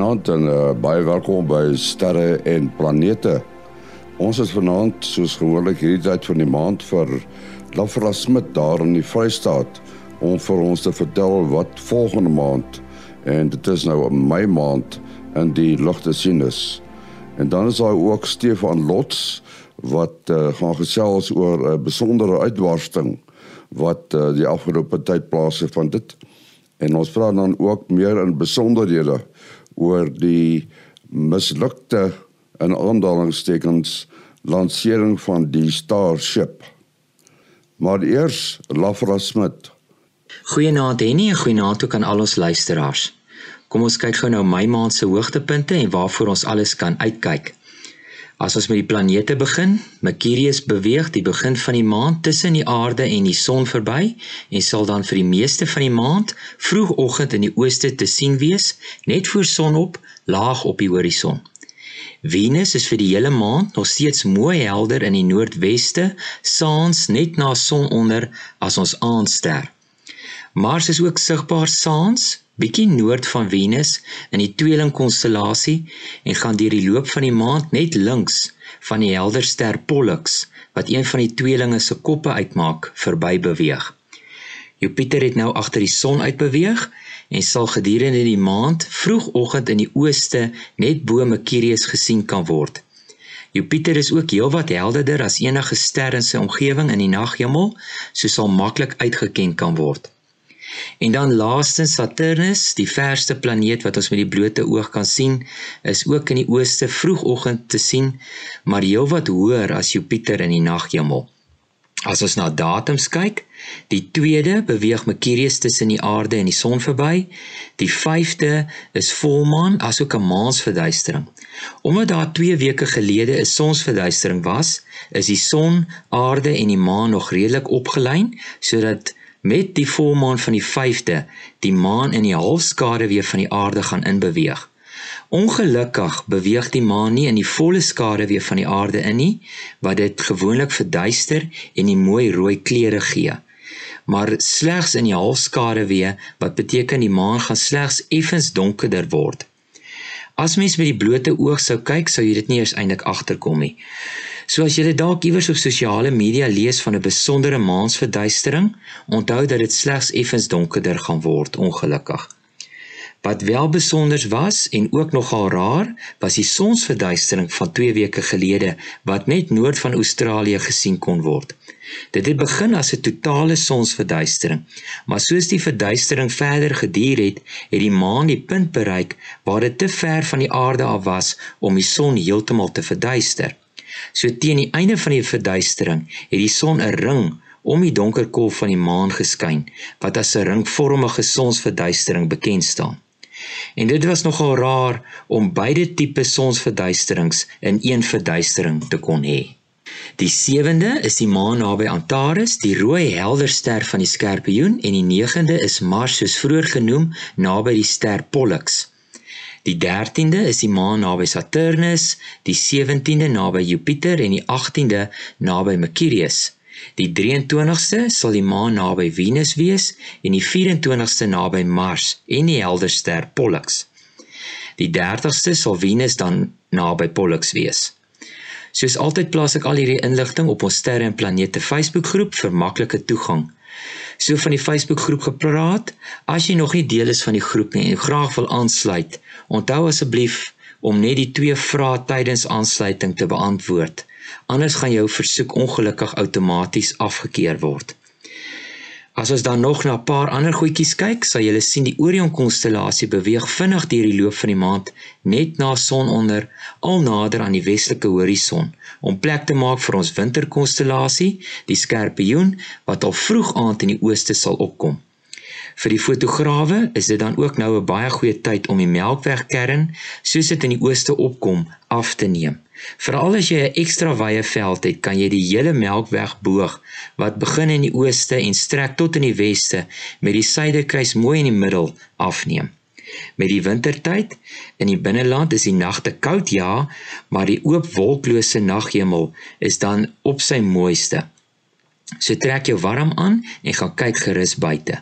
Goeienaand en uh, baie welkom by Sterre en Planete. Ons is vanaand soos gewoonlik hierdie tyd van die maand vir Lafra Smit daar in die Vrystaat om vir ons te vertel wat volgende maand en dit is nou Mei maand in die lug te sien is. En dan is daar ook Stefan Lots wat uh, gaan gesels oor 'n uh, besondere uitbarsting wat uh, die afgelope tyd plaasvind van dit. En ons vra dan ook meer in besonderhede oor die mislukte in aanhalingstekens lansering van die Starship. Maar eers Lafra Smit. Goeienaand Henny en goeienaand ook aan al ons luisteraars. Kom ons kyk gou nou my maand se hoogtepunte en waarvoor ons alles kan uitkyk. As ons met die planete begin, Mercurius beweeg die begin van die maand tussen die aarde en die son verby en sal dan vir die meeste van die maand vroegoggend in die ooste te sien wees, net voor sonop, laag op die horison. Venus is vir die hele maand nog steeds mooi helder in die noordweste, saans net na sononder as ons aandster. Mars is ook sigbaar saans bietjie noord van Venus in die tweelingkonstellasie en gaan deur die loop van die maand net links van die helder ster Pollux wat een van die tweelinge se koppe uitmaak verby beweeg. Jupiter het nou agter die son uitbeweeg en sal gedurende die maand vroegoggend in die ooste net bo Mercurius gesien kan word. Jupiter is ook heelwat helderder as enige ster in sy omgewing in die naghemel, so sal maklik uitgeken kan word. En dan laastens Saturnus, die verste planeet wat ons met die blote oog kan sien, is ook in die ooste vroegoggend te sien, maar heelwat hoër as Jupiter in die naghemel. As ons na datums kyk, die 2de beweeg Mercurius tussen die aarde en die son verby. Die 5de is volmaan asook 'n maansverduistering. Omdat daar 2 weke gelede 'n sonsverduistering was, is die son, aarde en die maan nog redelik opgelyn sodat Met die volmaan van die 5de, die maan in die halfskaduwee van die aarde gaan inbeweeg. Ongelukkig beweeg die maan nie in die volle skaduwee van die aarde in nie, wat dit gewoonlik verduister en die mooi rooi kleure gee. Maar slegs in die halfskaduwee, wat beteken die maan gaan slegs effens donkerder word. As mens met die blote oog sou kyk, sou jy dit nie eens eintlik agterkom nie. So as jy dalk iewers op sosiale media lees van 'n besondere maansverduistering, onthou dat dit slegs effens donkerder gaan word ongelukkig. Wat wel besonders was en ook nogal raar, was die sonsverduistering van 2 weke gelede wat net noord van Australië gesien kon word. Dit het begin as 'n totale sonsverduistering, maar soos die verduistering verder geduur het, het die maan die punt bereik waar dit te ver van die aarde af was om die son heeltemal te verduister. So teen die einde van die verduistering het die son 'n ring om die donker kolf van die maan geskyn wat as 'n ringvormige sonsverduistering bekend staan. En dit was nogal raar om beide tipe sonsverduisterings in een verduistering te kon hê. Die 7de is die maan naby Antares, die rooi helder ster van die Skorpioen en die 9de is Mars soos vroeër genoem naby die ster Pollux. Die 13de is die maan naby Saturnus, die 17de naby Jupiter en die 18de naby Mercurius. Die 23ste sal die maan naby Venus wees en die 24ste naby Mars en die helder ster Pollux. Die 30ste sal Venus dan naby Pollux wees. Soos altyd plaas ek al hierdie inligting op ons sterre en planete Facebookgroep vir maklike toegang. So van die Facebookgroep gepraat, as jy nog nie deel is van die groep nie en graag wil aansluit, Onthou asseblief om net die twee vrae tydens aansluiting te beantwoord. Anders gaan jou versoek ongelukkig outomaties afgekeur word. As ons dan nog na 'n paar ander goedjies kyk, sal jy sien die Orion konstellasie beweeg vinnig deur die loop van die maand net na sononder al nader aan die westelike horison om plek te maak vir ons winterkonstellasie, die Skorpioen wat al vroeg aand in die ooste sal opkom. Vir die fotograwe is dit dan ook nou 'n baie goeie tyd om die Melkwegkern, soos dit in die ooste opkom, af te neem. Veral as jy 'n ekstra wye veld het, kan jy die hele Melkwegboog wat begin in die ooste en strek tot in die weste met die suiderkruis mooi in die middel afneem. Met die wintertyd in die binneland is die nagte koud ja, maar die oop wolklose naghemel is dan op sy mooiste. So trek jou warm aan en gaan kyk gerus buite.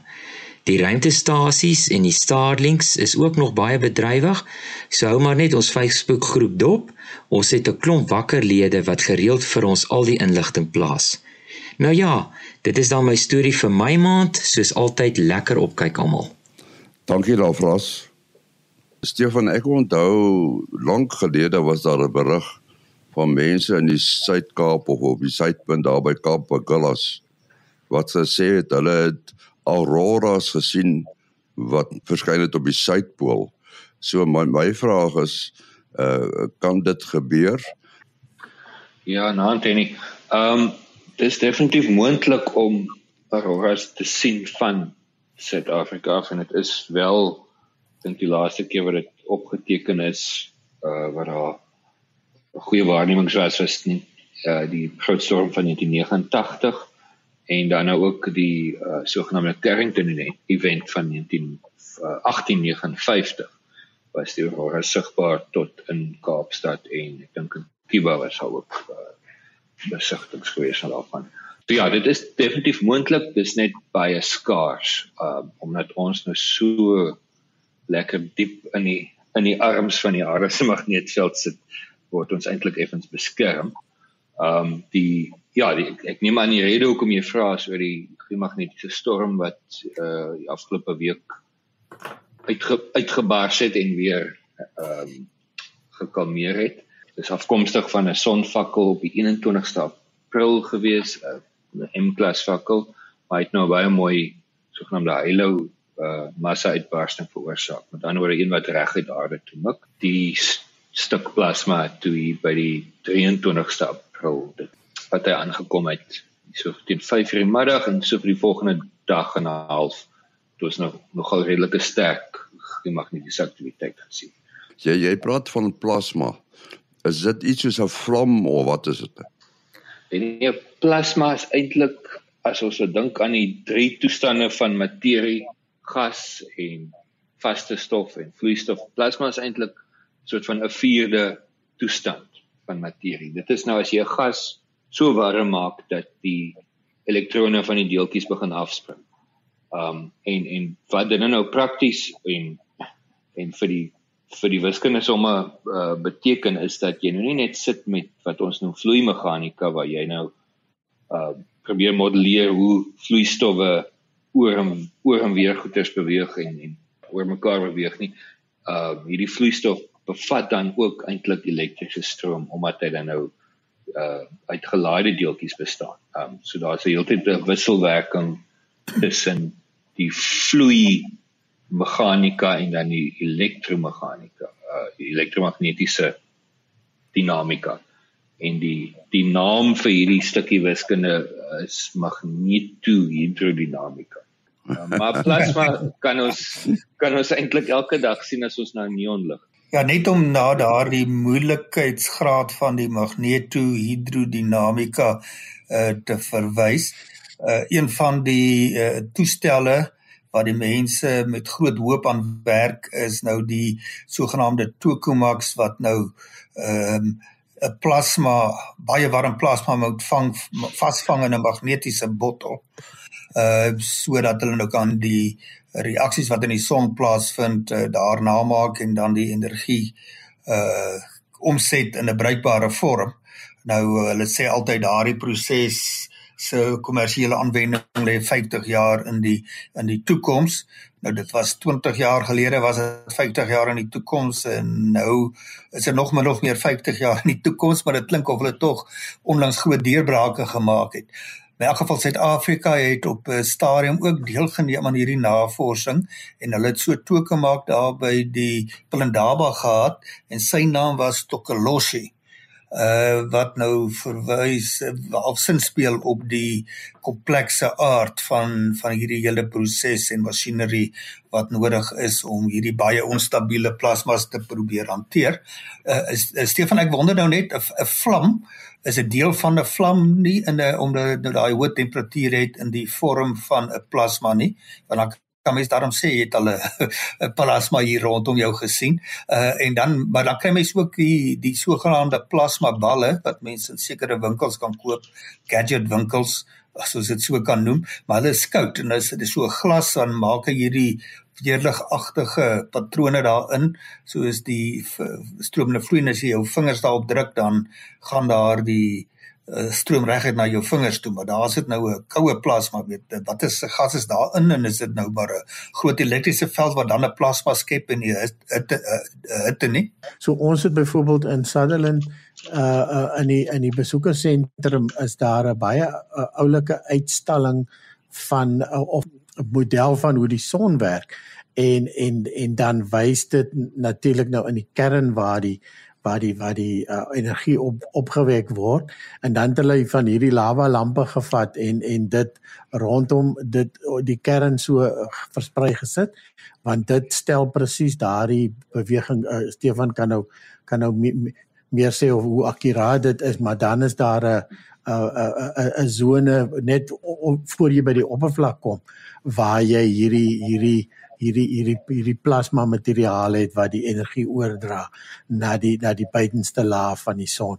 Die ruimtestasies en die Starlinks is ook nog baie bedrywig. So hou maar net ons Facebook groep dop. Ons het 'n klomp wakker lede wat gereeld vir ons al die inligting plaas. Nou ja, dit is dan my storie vir my maand, soos altyd lekker opkyk almal. Dankie daarvoor. Stefan, ek onthou lank gelede was daar 'n berig van mense in die Suid-Kaap of op die suidpunt daar by Kaap Pagullas wat sê het hulle het auroras gesien wat verskyn het op die suidpool. So my my vraag is, uh kan dit gebeur? Ja, nou Anthony. Ehm um, dit is definitief moontlik om auroras te sien van Suid-Afrika en dit is wel dink die laaste keer wat dit opgeteken is uh wat daar 'n goeie waarneming was was nie uh die groot storm van 1989 en dan nou ook die uh sogenaamde Carrington event van 19 uh, 1859 was die aurora sigbaar tot in Kaapstad en ek dink in Kiba was al ook uh, besigtings gewees van daarvan. So ja, dit is definitief moontlik, dis net baie skaars uh omdat ons nou so lekker diep in die in die arms van die aarde se magneetveld sit word ons eintlik effens beskerm. Um die ja, die, ek neem aan die rede hoekom jy vra is oor die magnetiese storm wat uh die afgelope week uitge, uitgebars het en weer um gekalmeer het. Dis afkomstig van 'n sonvakkel op die 21ste April gewees, 'n M-klas vakkel, maar het nou baie mooi sogenaamde halo uh massa uitbarsting veroorsaak. Met ander woorde een wat reg uit aarde toe mik. Die st stuk plasma toe by die 23ste April dit wat hy aangekom het so teen 5:00 in die middag en so vir die volgende dag en 'n half het ons nog nogal redelike sterk magnetiese aktiwiteit gesien. Jy jy praat van plasma. Is dit iets soos 'n vlam of wat is dit? Nee, plasma is eintlik as ons dink aan die drie toestande van materie gas en vaste stof en vloeistof. Plasma is eintlik soort van 'n vierde toestand van materie. Dit is nou as jy 'n gas so warm maak dat die elektrone van die deeltjies begin afspring. Um en en wat dit nou prakties en en vir die vir die wiskunde somme uh, beteken is dat jy nou nie net sit met wat ons noem vloeimeganika waar jy nou uh probeer modelleer hoe vloeistowwe oor en oor en weer goeders beweeg en en oor mekaar beweeg nie. Uh hierdie vloeistof bevat dan ook eintlik elektriese stroom omdat hy dan nou uh uit gelaaide deeltjies bestaan. Um so daar's 'n heeltyd 'n wisselwerking tussen die vloei meganika en dan die elektromeganika, uh elektromagnetiese dinamika. En die die naam vir hierdie stukkie wiskunde is magnetohidrodinamika. Uh, maar plasma kan ons kan ons eintlik elke dag sien as ons na neonlig. Ja, net om na daardie moeilikheidsgraad van die magnetohidrodinamika uh, te verwys. Uh, een van die uh, toestelle wat die mense met groot hoop aan werk is nou die sogenaamde tokamaks wat nou ehm um, 'n plasma baie warm plasma moet vang vasvang in 'n magnetiese bottel. Uh sodat hulle nou kan die reaksies wat in die son plaasvind uh, daar namaak en dan die energie uh omset in 'n bruikbare vorm. Nou hulle sê altyd daardie proses se kommersiële aanwending lê 50 jaar in die in die toekoms. Nou dit was 20 jaar gelede was dit 50 jaar in die toekoms en nou is dit nog min of meer 50 jaar in die toekoms, maar dit klink of hulle tog onlangs groot deurbrake gemaak het. In elk geval Suid-Afrika het op 'n stadium ook deelgeneem aan hierdie navorsing en hulle het so toegemaak daar by die Pelindaba gehad en sy naam was Tokoloshe uh wat nou verwys of sin speel op die komplekse aard van van hierdie hele proses en masjinerie wat nodig is om hierdie baie onstabiele plasmas te probeer hanteer. Uh is, is Stefan ek wonder nou net 'n vlam is 'n deel van 'n vlam nie in 'n omdat daai hoë temperatuur het in die vorm van 'n plasma nie want dan kan mens daarom sê jy het al 'n plasma hier rondom jou gesien. Uh en dan maar dan kry mens ook die die sogenaamde plasma balle wat mense in sekere winkels kan koop, gadget winkels as ons dit so kan noem, maar hulle is koud en as dit so glas dan maak hy hierdie weerligagtige patrone daarin soos die stromende vloei as jy jou vingers daarop druk dan gaan daar die uh, stroom reguit na jou vingers toe, maar daar sit nou 'n koue plasma, weet wat is gas is daarin en is dit nou maar 'n groot elektriese veld wat dan 'n plasma skep en die hitte uh, hitte nie. So ons het byvoorbeeld in Sutherland uh, uh in die in die besoekersentrum is daar 'n baie uh, oulike uitstalling van uh, of 'n model van hoe die son werk en en en dan wys dit natuurlik nou in die kern waar die waar die waar die uh, energie op opgewek word en dan het hulle van hierdie lava lampe gevat en en dit rondom dit die kern so uh, versprei gesit want dit stel presies daardie beweging uh, Stefan kan nou kan nou me, me, meer sê of hoe akkuraat dit is maar dan is daar 'n 'n 'n sone net voor jy by die oppervlak kom waar jy hierdie hierdie hierdie hierdie hierdie plasma materiaal het wat die energie oordra na die na die buitenste laag van die son.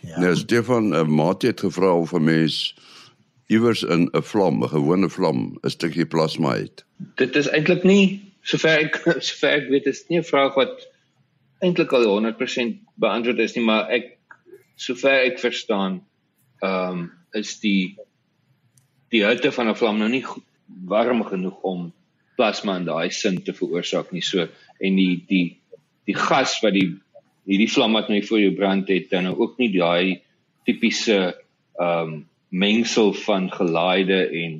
Ja. Nou Stefan, uh, maat het gevra of 'n mens iewers in 'n vlam, 'n gewone vlam, 'n stukkie plasma het. Dit is eintlik nie sover ek sover ek weet is nie 'n vraag wat eintlik al 100% beantwoord is nie, maar ek sover ek verstaan, ehm um, is die die hitte van 'n vlam nou nie warm genoeg om plasma in daai sin te veroorsaak nie. So en die die die gas wat die hierdie vlam wat nou voor jou brand het dan nou ook nie daai tipiese ehm um, mengsel van gelaaide en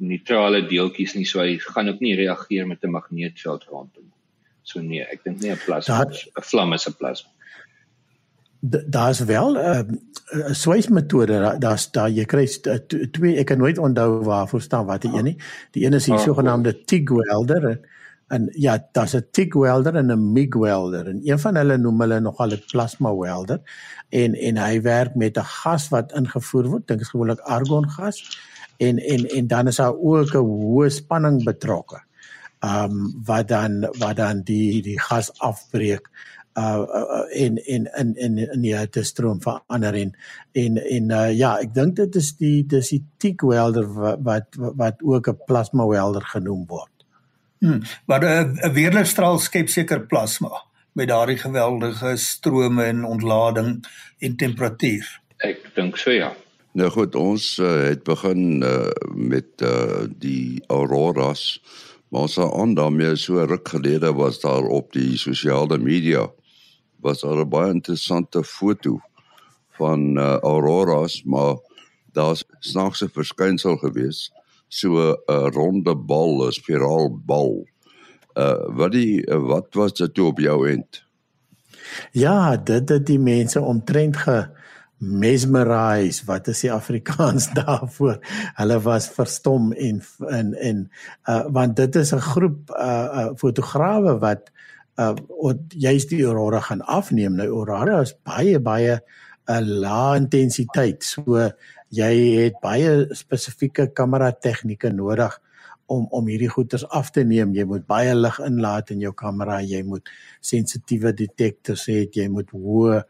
neutrale deeltjies nie. So hy gaan ook nie reageer met 'n magneetveld rondom. So nee, ek dink nie 'n plasma 'n vlam is 'n plasma daar's wel 'n uh, 'n swysmetode daar's daar jy kry twee ek kan nooit onthou waarvoor staan wat die een nie. Die een is die oh, sogenaamde TIG welder en, en ja daar's 'n TIG welder en 'n MIG welder en een van hulle noem hulle nogal 'n plasma welder en en hy werk met 'n gas wat ingevoer word dink is gewoonlik argon gas en en en dan is daar ook 'n hoë spanning betrokke ehm um, wat dan wat dan die die gas afbreek uh, uh in in in in in die hitte stroom verander en en en uh, ja ek dink dit is die dis die TIG welder wat wat, wat ook 'n plasma welder genoem word. Hmm, maar uh, 'n weerligstraal skep seker plasma met daardie geweldige strome en ontlading en temperatuur. Ek dink so ja. Nou goed, ons uh, het begin uh, met uh, die auroras. Maar ons aan daarmee so ruk gelede was daar op die sosiale media was daar 'n baie interessante foto van uh, auroras, maar daar's snaakse verskynsel gewees, so 'n uh, ronde bal, 'n spiraalbal. Uh wat die uh, wat was dit op jou end? Ja, dit het die mense omtrent ge mesmerise wat is die Afrikaans daarvoor hulle was verstom en en en uh, want dit is 'n groep uh, uh fotograwe wat uh juist die aurora gaan afneem. Nou aurora is baie baie 'n uh, lae intensiteit. So jy het baie spesifieke kamera tegnieke nodig om om hierdie goeters af te neem. Jy moet baie lig inlaat in jou kamera. Jy moet sensitiewe detektors hê. Jy moet hoë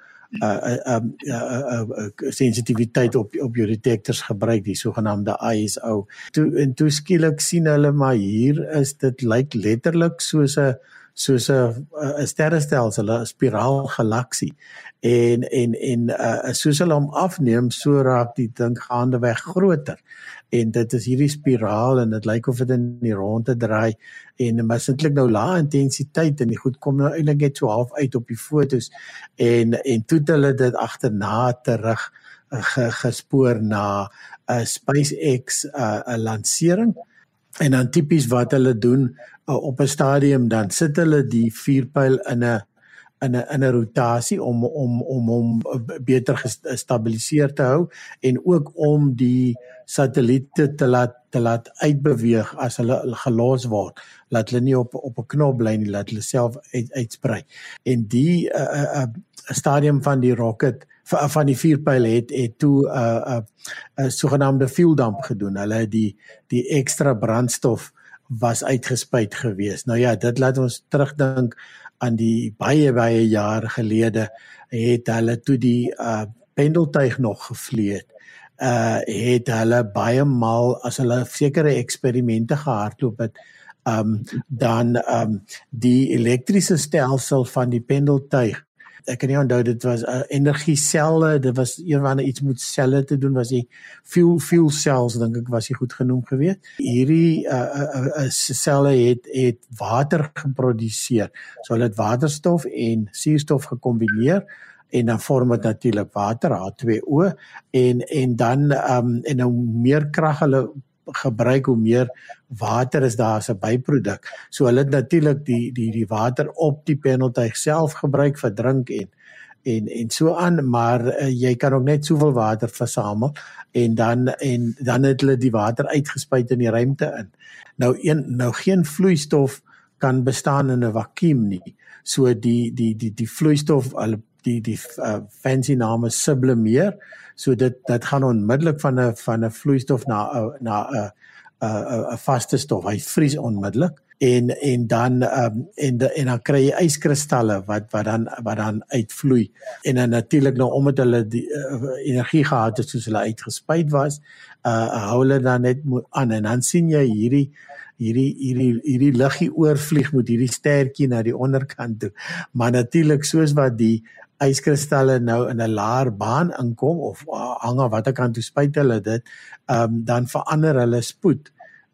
uh uh uh uh sensitiwiteit op op jou detektors gebruik die sogenaamde ISO. Toe en toe skielik sien hulle maar hier is dit lyk letterlik soos 'n soos 'n 'n sterrestelsel, 'n spiraalgalaksie. En en en uh, soos hulle hom afneem, so raak die ding gaandeweg groter. En dit is hierdie spiraal en dit lyk of dit in die ronde draai en maar sintlik nou lae intensiteit en die goed kom nou eintlik net so half uit op die fotos en en toe hulle dit agterna terug uh, gespoor na 'n uh, SpaceX 'n uh, lansering en dan tipies wat hulle doen uh, op 'n stadium dan sit hulle die vuurpyl in 'n in 'n in 'n rotasie om om om hom beter gestabiliseer te hou en ook om die satelliete te laat te laat uitbeweeg as hulle gelos word. Laat hulle nie op op 'n knop bly nie laat hulle self uit, uitsprei. En die 'n uh, uh, uh, stadium van die rocket van die vuurpyl het het toe 'n uh, 'n uh, uh, sogenaamde fuel dump gedoen hulle het die die ekstra brandstof was uitgespuit gewees. Nou ja, dit laat ons terugdink aan die baie baie jare gelede het hulle toe die uh pendeltuig nog gevlieg uh het hulle baie maal as hulle sekere eksperimente gehardloop het um dan um die elektriese stelsel van die pendeltuig ek kan nie onthou dit was uh, energie selle dit was een van iets met selle te doen was die fuel fuel cells dink ek was hy goed genoem geweest. Hierdie uh, uh, uh, selle het het water geproduseer. So hulle het waterstof en suurstof gekombineer en dan vorm dit natuurlik water H2O en en dan ehm um, en nou meer krag hulle gebruik hoe meer water is daar as 'n byproduk. So hulle het natuurlik die die die water op die penaltyg self gebruik vir drink en en en so aan maar uh, jy kan ook net soveel water versamel en dan en dan het hulle die water uitgespuit in die ruimte in. Nou een nou geen vloeistof kan bestaan in 'n vakuum nie. So die die die die vloeistof hulle die die uh, fancy naam is sublimeer. So dit dit gaan onmiddellik van 'n van 'n vloeistof na uh, na 'n 'n 'n vaste stof. Hy vries onmiddellik en en dan um, en de, en dan kry jy yskristalle wat wat dan wat dan uitvloei en dan natuurlik nou omdat hulle die uh, energie gehad het soos hulle uitgespuit was uh hou hulle dan net aan en dan sien jy hierdie hierdie hierdie hierdie liggie oorvlieg met hierdie stertjie na die onderkant toe maar natuurlik soos wat die yskristalle nou in 'n laer baan inkom of uh, hang af watter kant toe spuit hulle dit, ehm um, dan verander hulle spoed.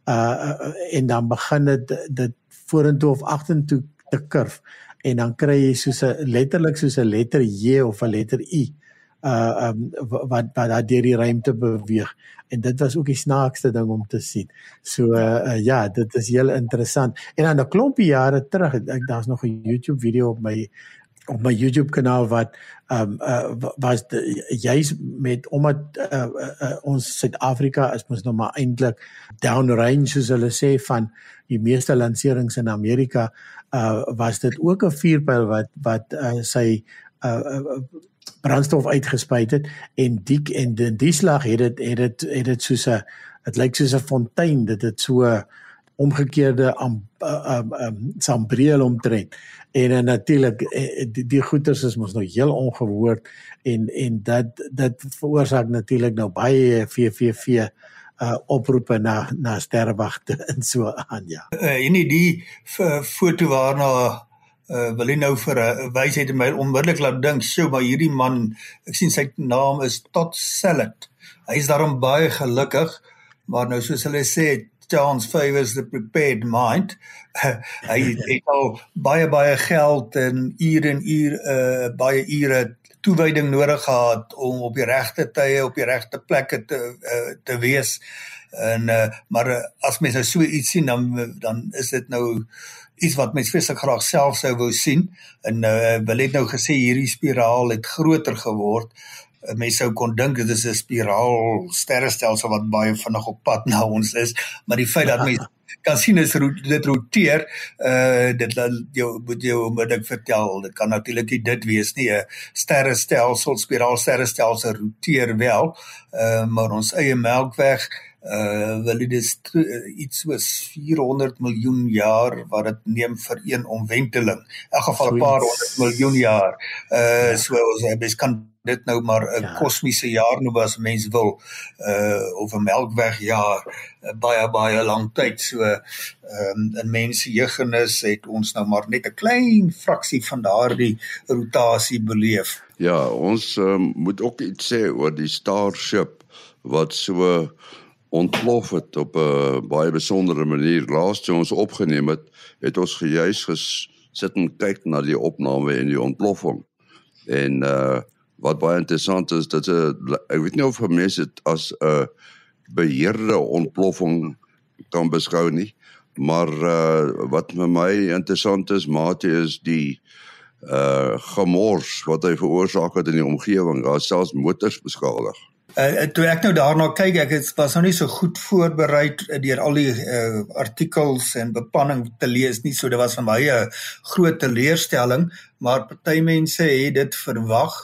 Uh en dan begin dit dit vorentoe of agtertoe te kurf en dan kry jy soos 'n letterlik soos 'n letter J of 'n letter I uh um wat wat daar deur die ruimte beweeg en dit was ook die snaakste ding om te sien. So uh, uh ja, dit is heel interessant. En dan 'n klompie jare terug, ek daar's nog 'n YouTube video op my op my YouTube kanaal wat ehm um, uh, was jy's met omdat uh, uh, ons Suid-Afrika is mos nou maar eintlik down range soos hulle sê van die meeste lanserings in Amerika uh, was dit ook 'n vuurpyl wat wat uh, sy uh, uh, brandstof uitgespuit het. En die en die, die slag het dit het dit het dit soos 'n dit lyk soos 'n fontein dit het so omgekeerde am um, um, sambreel omtrent en uh, natuurlik uh, die, die goeters is mos nou heel ongehoord en en dat dit veroorsaak natuurlik nou baie VVV uh oproepe na na sterwagte en so aan ja. Uh, en die foto waarna uh wil hy nou vir 'n uh, wysheid in my onmiddellik laat dink, sjoe, maar hierdie man, ek sien sy naam is Tot Salad. Hy is daarom baie gelukkig, maar nou soos hulle sê, chance favors the prepared mind. hy het al baie baie geld en ure en ure uh, baie ure toewyding nodig gehad om op die regte tye op die regte plekke te uh, te wees. En uh, maar uh, as mens nou so iets sien dan dan is dit nou iets wat mens vreeslik graag self sou wou sien. En uh, wil het nou gesê hierdie spiraal het groter geword mense sou kon dink dit is 'n spiraal sterrestelsel wat baie vinnig op pad na ons is, maar die feit dat mense kan sien is dit roteer, uh dit jou moet jou ek vertel, dit kan natuurlik nie dit wees nie. 'n Sterrestelsel, spiraal sterrestelsel roteer wel, uh maar ons eie Melkweg uh wil dit is iets soos 400 miljoen jaar wat dit neem vir een omwenteling. In elk geval 'n paar honderd miljoen jaar. Uh ja. so ons mens kan dit nou maar 'n ja. kosmiese jaar noem as mens wil uh of 'n melkweg jaar uh, baie baie lank tyd so ehm um, in mense jeugennis het ons nou maar net 'n klein fraksie van daardie rotasie beleef. Ja, ons um, moet ook iets sê oor die Starship wat so ontplof het op 'n baie besondere manier. Laas toe ons opgeneem het, het ons gejuis gesit en kyk na die opname en die ontploffing. En uh wat baie interessant is dat uh, ek weet nie of mense dit as 'n uh, beheerde ontploffing kan beskou nie maar uh, wat vir my interessant is mate is die uh gemors wat hy veroorsaak het in die omgewing daar selfs motors beskadig. Uh, toe ek nou daarna kyk ek het was nou nie so goed voorberei deur al die uh, artikels en bepanning te lees nie so dit was vir my 'n groot teleurstelling maar party mense het dit verwag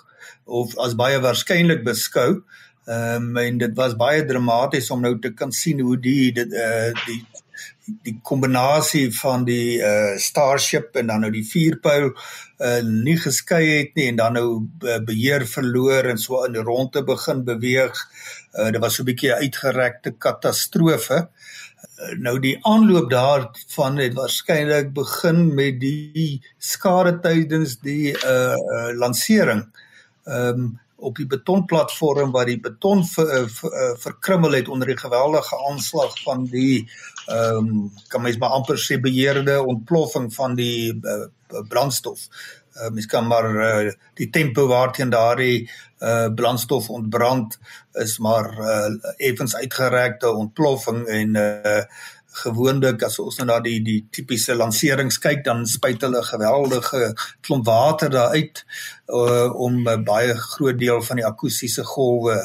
of as baie waarskynlik beskou. Ehm um, en dit was baie dramaties om nou te kan sien hoe die dit uh, die die kombinasie van die uh Starship en dan nou die vierpyl uh nie geskei het nie en dan nou beheer verloor en so in die ronde begin beweeg. Uh dit was so 'n bietjie 'n uitgerekte katastrofe. Uh, nou die aanloop daarvan het waarskynlik begin met die skade tydens die uh, uh lansering. Ehm um, op die betonplatform waar die beton ver, ver, ver, verkrummel het onder die geweldige aanslag van die ehm um, kan mens maar amper sê beheerde ontploffing van die uh, brandstof. Uh, mens kan maar uh, die tempo waarteen daardie uh, brandstof ontbrand is maar uh, effens uitgerekte ontploffing en uh, gewoonlik as ons nou na die die tipiese lanserings kyk dan spuit hulle geweldige klomp water daar uit uh, om 'n baie groot deel van die akoestiese golwe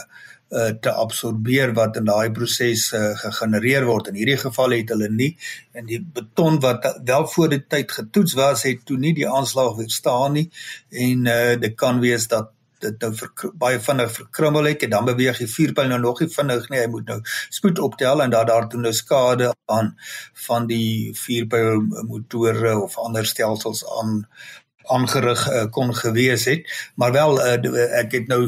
uh, te absorbeer wat in daai proses uh, gegenereer word. In hierdie geval het hulle nie en die beton wat wel voor die tyd getoets was het toe nie die aanslag weerstaan nie en uh, dit kan wees dat dit nou vir, baie vinnig verkrummel het en dan beweeg die vuurpyl nou nog nie vinnig nie. Hy moet nou spoed optel en daar daar toe nou skade aan van die vuurpyl motore of ander stelsels aan aangerig uh, kon gewees het. Maar wel uh, ek het nou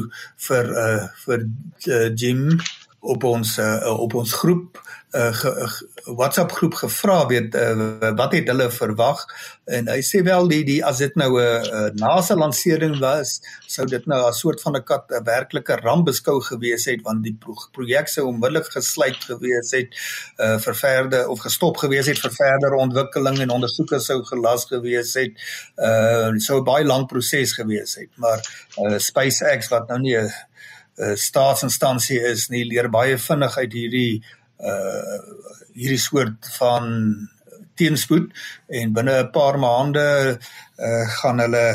vir uh, vir uh, Jim op ons uh, op ons groep uh, WhatsApp groep gevra weet uh, wat het hulle verwag? En hy sê wel die die as dit nou 'n uh, uh, NASA lansering was sou dit nou 'n soort van 'n kat 'n werklike ramp beskou gewees het want die pro projek sou onmiddellik gesluit gewees het uh, vir verder of gestop gewees het vir verdere ontwikkeling en ondersoeke sou gelas gewees het. Uh, sou 'n baie lank proses gewees het maar uh, SpaceX wat nou nie 'n uh, staatsinstansie is nie leer baie vinnig uit hierdie uh hierdie soort van teenspoed en binne 'n paar maande uh gaan hulle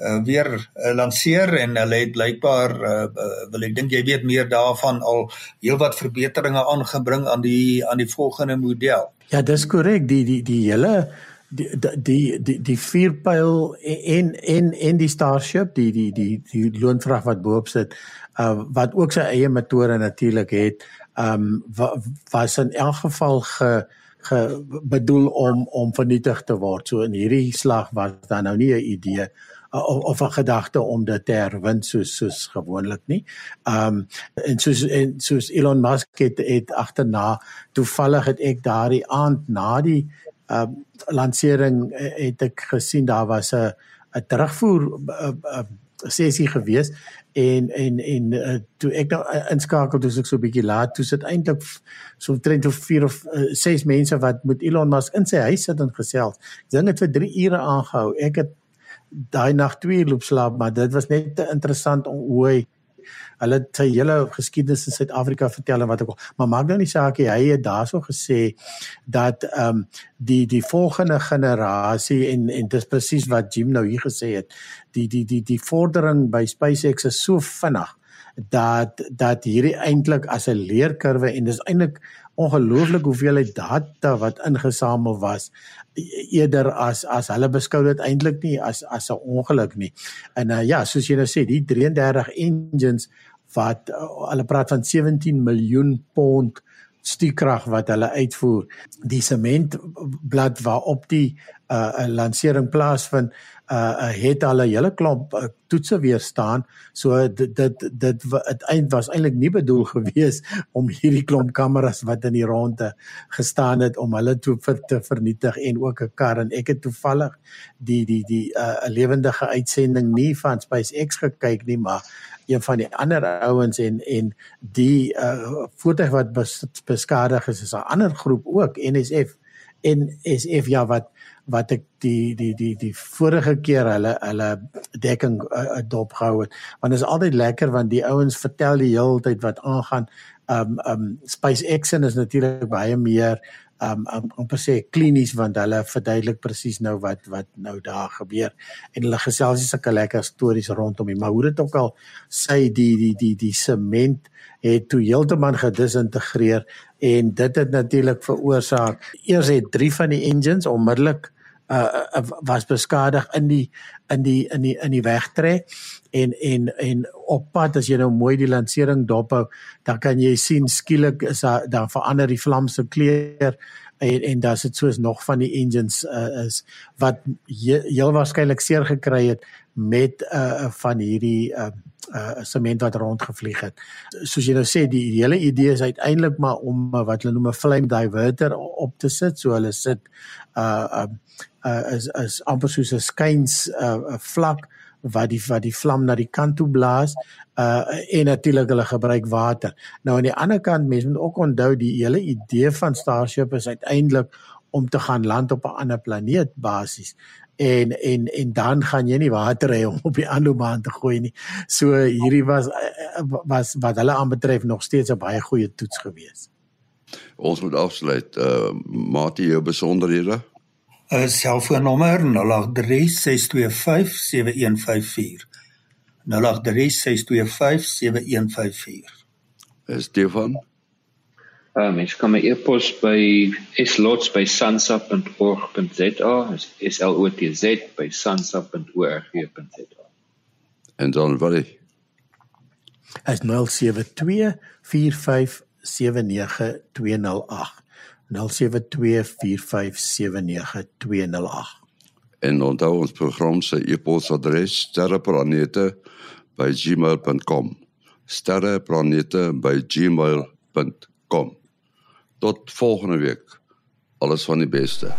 uh weer uh, lanseer en hulle het blykbaar uh wil ek dink jy weet meer daarvan al heelwat verbeteringe aangebring aan die aan die volgende model. Ja, dis korrek. Die die die hele die die die die vierpyl en en en die Starship, die die die die loonvrag wat bo-op sit, uh wat ook sy eie motore natuurlik het um, was in elk geval ge, ge bedoel om om vernietig te word. So in hierdie slag was daar nou nie 'n idee of of 'n gedagte om dit te herwin soos soos gewoonlik nie. Um, en soos en soos Elon Musk het, het agterna toevallig het ek daardie aand na die um, lansering eh, het ek gesien daar was 'n 'n terugvoer 'n sessie gewees en en en uh, toe ek nou uh, inskakel toe ek so 'n bietjie laat toe sit eintlik so omtrent of 4 of 6 uh, mense wat met Elon Musk in sy huis sit en gesels. Ding het vir 3 ure aangehou. Ek het daai nag 2 uur loop slaap, maar dit was net te interessant om hoe hy hulle het sy hele geskiedenis in Suid-Afrika vertel en wat ook al. Maar maak nou nie saak hy het daarso gesê dat ehm um, die die volgende generasie en en dis presies wat Jim nou hier gesê het. Die die die die vordering by SpaceX is so vinnig dat dat hierdie eintlik as 'n leerkurwe en dis eintlik ongelooflik hoeveelheid data wat ingesamel was eerder as as hulle beskou dit eintlik nie as as 'n ongeluk nie. En uh, ja, soos jy nou sê, die 33 engines wat uh, hulle praat van 17 miljoen pond stiekrag wat hulle uitvoer. Die sementblad waarop die uh, lansering plaasvind, uh het al 'n hele klomp uh, toetse weer staan. So dit dit dit uiteind was eintlik nie bedoel gewees om hierdie klomp kameras wat in die ronde gestaan het om hulle toe vir te vernietig en ook 'n kar en ek het toevallig die die die uh, lewendige uitsending nie van SpaceX gekyk nie, maar een van die ander ouens en en die uh voertuig wat bes, beskadig is is 'n ander groep ook NSF en SF ja wat wat ek die die die die vorige keer hulle hulle dekking uh, dopgehou het. Want dit is altyd lekker want die ouens vertel die hele tyd wat aangaan. Um um SpaceX is natuurlik baie meer um um om per se klinies want hulle verduidelik presies nou wat wat nou daar gebeur. En hulle gesels sulke lekker stories rondom hom maar hoe dit ook al sy die die die die sement het toe heeltemal gedisintegreer en dit het natuurlik veroorsaak eers het 3 van die engines onmiddellik uh was beskadig in die in die in die in die wegtrek en en en op pad as jy nou mooi die lansering dophou dan kan jy sien skielik is daar dan verander die vlam se kleur en en daar's dit soos nog van die engines uh, is wat heel waarskynlik seer gekry het met uh van hierdie uh uh sement wat rondgevlieg het. Soos jy nou sê, die hele idee is uiteindelik maar om uh, wat hulle noem 'n flame diverter op te sit. So hulle sit uh uh, uh is is amper soos 'n skuins uh vlak wat die wat die vlam na die kant toe blaas uh en natuurlik hulle gebruik water. Nou aan die ander kant mense moet ook onthou die hele idee van Starship is uiteindelik om te gaan land op 'n ander planeet basies en en en dan gaan jy nie water hê om op die ander maan te gooi nie. So hierdie was was wat hulle aanbetref nog steeds 'n baie goeie toets gewees. Ons moet afsluit. Uh Matie jou besonderhede. 'n Selfoonnommer 0836257154. 0836257154. Stefan Uh, mens kan my e-pos by slots@sansa.org.za, is L O T Z by sansa.org.za. En dan wat is is 072 4579208 En onthou ons program se e-posadres sterreplanete@gmail.com sterreplanete@gmail.com tot volgende week. Alles van die beste.